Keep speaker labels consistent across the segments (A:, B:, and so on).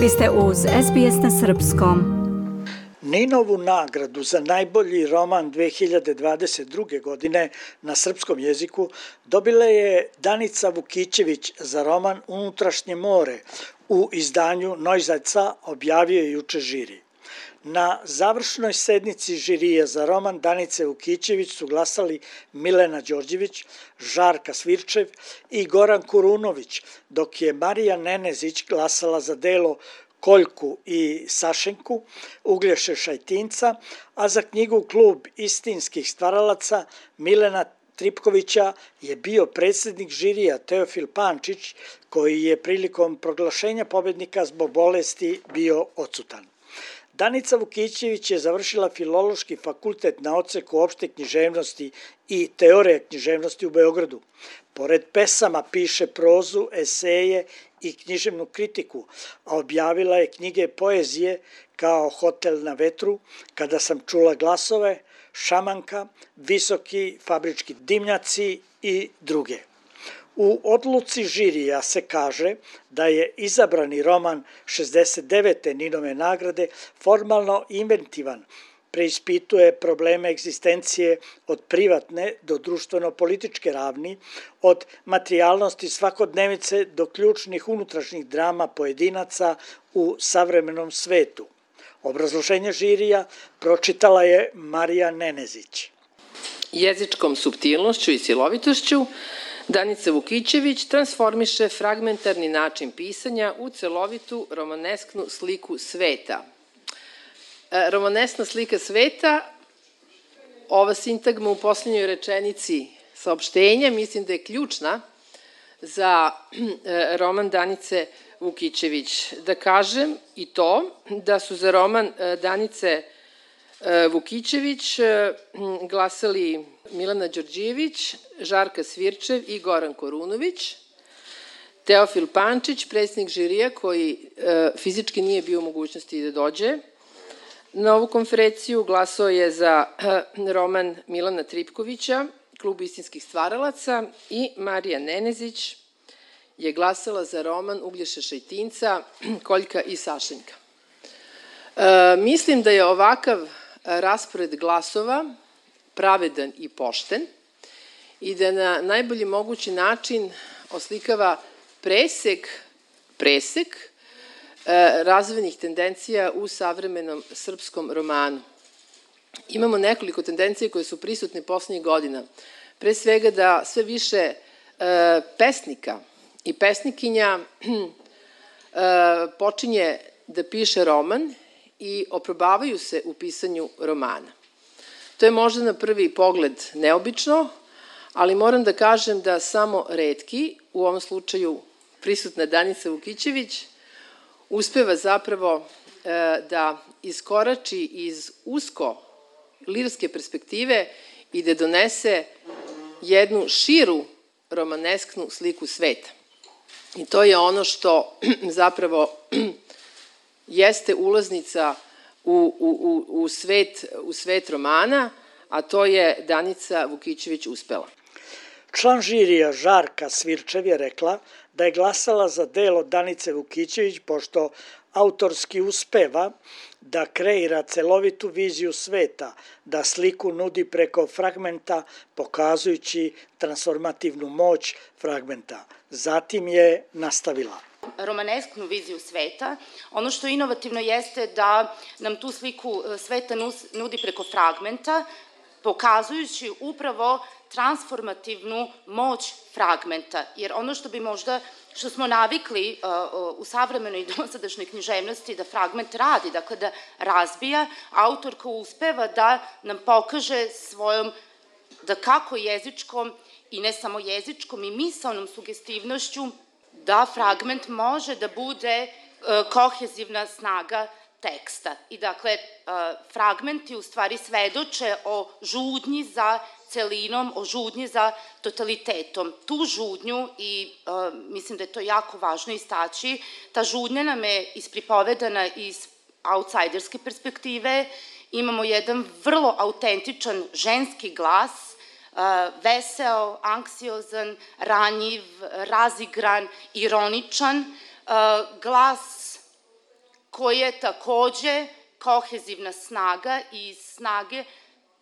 A: Vi ste uz SBS na Srpskom.
B: Ninovu nagradu za najbolji roman 2022. godine na srpskom jeziku dobila je Danica Vukićević za roman Unutrašnje more u izdanju Nojzajca objavio je juče žiri. Na završnoj sednici žirija za roman Danice Vukićević su glasali Milena Đorđević, Žarka Svirčev i Goran Kurunović, dok je Marija Nenezić glasala za delo Koljku i Sašenku, Uglješe Šajtinca, a za knjigu Klub istinskih stvaralaca Milena Tripkovića je bio predsednik žirija Teofil Pančić, koji je prilikom proglašenja pobednika zbog bolesti bio odsutan. Danica Vukićević je završila filološki fakultet na oceku opšte književnosti i teorije književnosti u Beogradu. Pored pesama piše prozu, eseje i književnu kritiku, a objavila je knjige poezije kao Hotel na vetru, Kada sam čula glasove, Šamanka, Visoki fabrički dimnjaci i druge. U odluci žirija se kaže da je izabrani roman 69. Ninove nagrade formalno inventivan, preispituje probleme egzistencije od privatne do društveno-političke ravni, od materijalnosti svakodnevice do ključnih unutrašnjih drama pojedinaca u savremenom svetu. Obrazloženje žirija pročitala je Marija Nenezić.
C: Jezičkom subtilnošću i silovitošću Danica Vukićević transformiše fragmentarni način pisanja u celovitu romanesknu sliku sveta – E, romanesna slika sveta, ova sintagma u poslednjoj rečenici saopštenja, mislim da je ključna za e, roman Danice Vukićević. Da kažem i to, da su za roman e, Danice Vukićević glasali Milana Đorđijević, Žarka Svirčev i Goran Korunović, Teofil Pančić, predsjednik žirija koji fizički nije bio u mogućnosti da dođe, Na ovu konferenciju glasao je za eh, roman Milana Tripkovića, Klub istinskih stvaralaca i Marija Nenezić je glasala za roman Uglješa Šajtinca, Koljka i Sašenjka. E, mislim da je ovakav raspored glasova pravedan i pošten i da na najbolji mogući način oslikava presek, presek E, razvojnih tendencija u savremenom srpskom romanu. Imamo nekoliko tendencija koje su prisutne poslednjih godina. Pre svega da sve više e, pesnika i pesnikinja e, počinje da piše roman i oprobavaju se u pisanju romana. To je možda na prvi pogled neobično, ali moram da kažem da samo redki, u ovom slučaju prisutna Danica Vukićević, uspeva zapravo e, da iskorači iz usko lirske perspektive i da donese jednu širu romanesknu sliku sveta. I to je ono što zapravo jeste ulaznica u, u, u, svet, u svet romana, a to je Danica Vukićević uspela.
B: Član žirija Žarka Svirčev je rekla da je glasala za delo Danice Vukićević pošto autorski uspeva da kreira celovitu viziju sveta, da sliku nudi preko fragmenta pokazujući transformativnu moć fragmenta. Zatim je nastavila
D: romanesknu viziju sveta. Ono što je inovativno jeste da nam tu sliku e, sveta nudi preko fragmenta, pokazujući upravo transformativnu moć fragmenta, jer ono što bi možda, što smo navikli uh u savremenoj dosadašnjoj književnosti da fragment radi, dakle da razbija, autorka uspeva da nam pokaže svojom, da kako jezičkom i ne samo jezičkom i misalnom sugestivnošću, da fragment može da bude uh, kohezivna snaga teksta. I dakle, uh, fragmenti u stvari svedoče o žudnji za celinom, o žudnji za totalitetom. Tu žudnju, i uh, mislim da je to jako važno istaći, ta žudnja nam je ispripovedana iz outsiderske perspektive, imamo jedan vrlo autentičan ženski glas, veseo, anksiozan, ranjiv, razigran, ironičan, glas koji je takođe kohezivna snaga i iz snage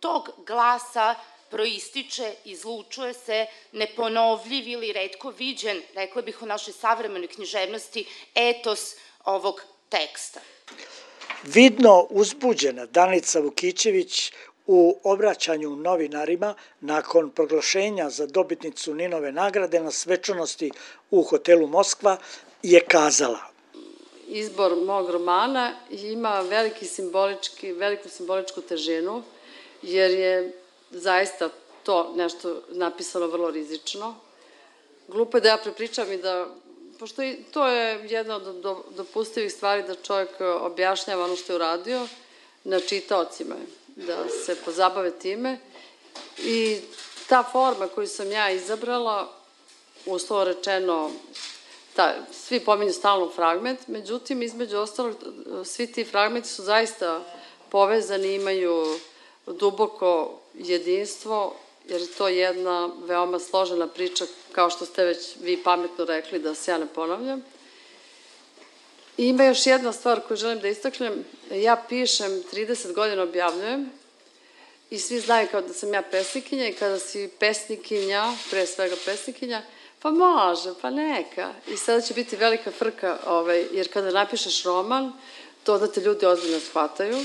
D: tog glasa proističe, izlučuje se neponovljiv ili redko viđen, rekla bih u našoj savremenoj književnosti, etos ovog teksta.
B: Vidno uzbuđena Danica Vukićević u obraćanju novinarima nakon proglašenja za dobitnicu Ninove nagrade na svečanosti u hotelu Moskva je kazala
E: Izbor mog romana ima veliki simbolički, veliku simboličku težinu, jer je zaista to nešto napisano vrlo rizično. Glupo je da ja prepričam i da pošto to je jedna od dopustivih stvari da čovjek objašnjava ono što je uradio na čitaocima, da se pozabave time. I ta forma koju sam ja izabrala, uslovo rečeno, ta, svi pominju stalno fragment, međutim, između ostalog, svi ti fragmenti su zaista povezani, imaju duboko jedinstvo, jer je to jedna veoma složena priča, kao što ste već vi pametno rekli, da se ja ne ponavljam. I ima još jedna stvar koju želim da istaknem. Ja pišem, 30 godina objavljujem i svi znaju kao da sam ja pesnikinja i kada si pesnikinja, pre svega pesnikinja, pa može, pa neka. I sada će biti velika frka, ovaj, jer kada napišeš roman, to da te ljudi ozbiljno shvataju,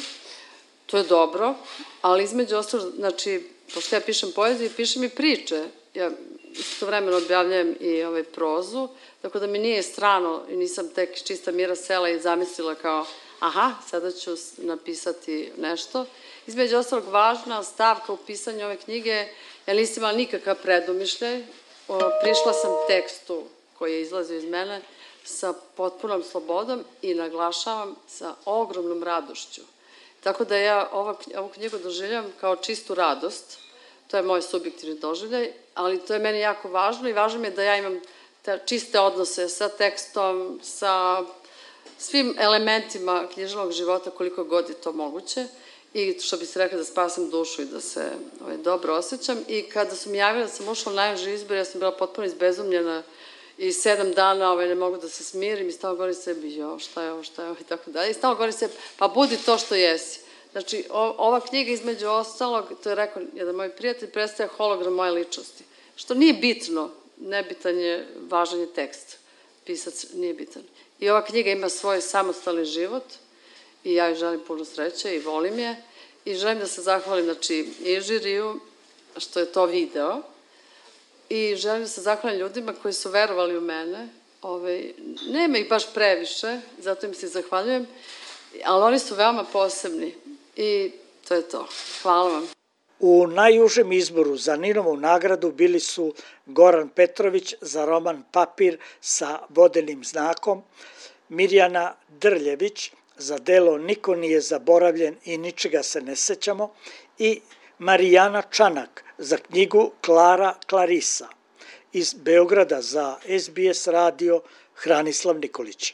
E: to je dobro, ali između ostalo, znači, pošto ja pišem poeziju, pišem i priče. Ja isto vremeno objavljajem i ovaj prozu, tako da mi nije strano i nisam tek čista mira sela i zamislila kao aha, sada ću napisati nešto. Između ostalog, važna stavka u pisanju ove knjige, ja nisam imala nikakav predumišljaj, prišla sam tekstu koji je izlazio iz mene sa potpunom slobodom i naglašavam sa ogromnom radošću. Tako da ja ovu knjigu doživljam kao čistu radost, to je moj subjektivni doživljaj, ali to je meni jako važno i važno mi je da ja imam te čiste odnose sa tekstom, sa svim elementima književnog života koliko god je to moguće i što bi se rekla da spasam dušu i da se ovaj, dobro osjećam i kada su mi da sam ušla u najveži izbor, ja sam bila potpuno izbezumljena i sedam dana ovaj, ne mogu da se smirim i stalo govorim sebi, jo, šta je ovo, šta je ovo i tako dalje. I stalo govorim sebi, pa budi to što jesi. Znači, ova knjiga između ostalog, to je rekao jedan moj prijatelj, predstavlja hologram moje ličnosti. Što nije bitno, nebitan je, važan je tekst. Pisac nije bitan. I ova knjiga ima svoj samostalni život i ja joj želim puno sreće i volim je. I želim da se zahvalim, znači, i žiriju, što je to video, i želim da se zahvalim ljudima koji su verovali u mene. Ove, ovaj, nema ih baš previše, zato im se zahvaljujem, ali oni su veoma posebni i to je to. Hvala vam.
B: U najužem izboru za Ninovu nagradu bili su Goran Petrović za roman Papir sa vodenim znakom, Mirjana Drljević za delo Niko nije zaboravljen i ničega se ne sećamo i Marijana Čanak za knjigu Klara Klarisa. Iz Beograda za SBS radio Hranislav Nikolić.